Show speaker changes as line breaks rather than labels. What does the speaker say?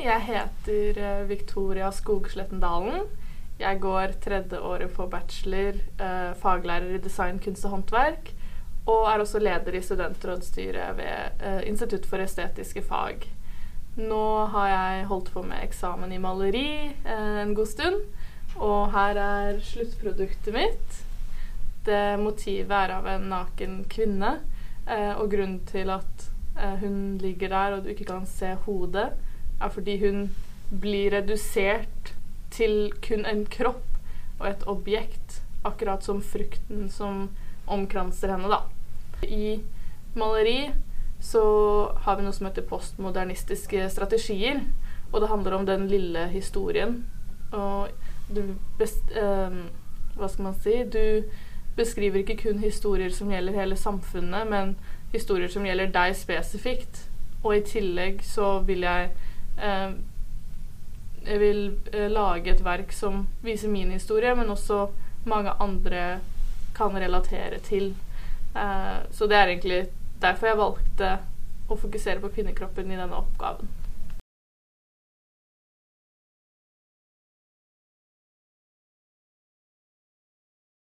Jeg heter eh, Victoria Skogsletten Dalen. Jeg går tredje året på bachelor, eh, faglærer i design, kunst og håndverk. Og er også leder i studentrådsstyret ved eh, Institutt for estetiske fag. Nå har jeg holdt på med eksamen i maleri eh, en god stund. Og her er sluttproduktet mitt. Det motivet er av en naken kvinne. Eh, og grunnen til at eh, hun ligger der og du ikke kan se hodet, er fordi hun blir redusert til kun en kropp og et objekt, akkurat som frukten som omkranser henne, da. I maleri så har vi noe som heter postmodernistiske strategier, og det handler om den lille historien. Og du best, eh, Hva skal man si? Du beskriver ikke kun historier som gjelder hele samfunnet, men historier som gjelder deg spesifikt. Og i tillegg så vil jeg eh, Jeg vil eh, lage et verk som viser min historie, men også mange andre kan relatere til. Eh, så det er egentlig derfor jeg valgte å fokusere på kvinnekroppen i denne oppgaven.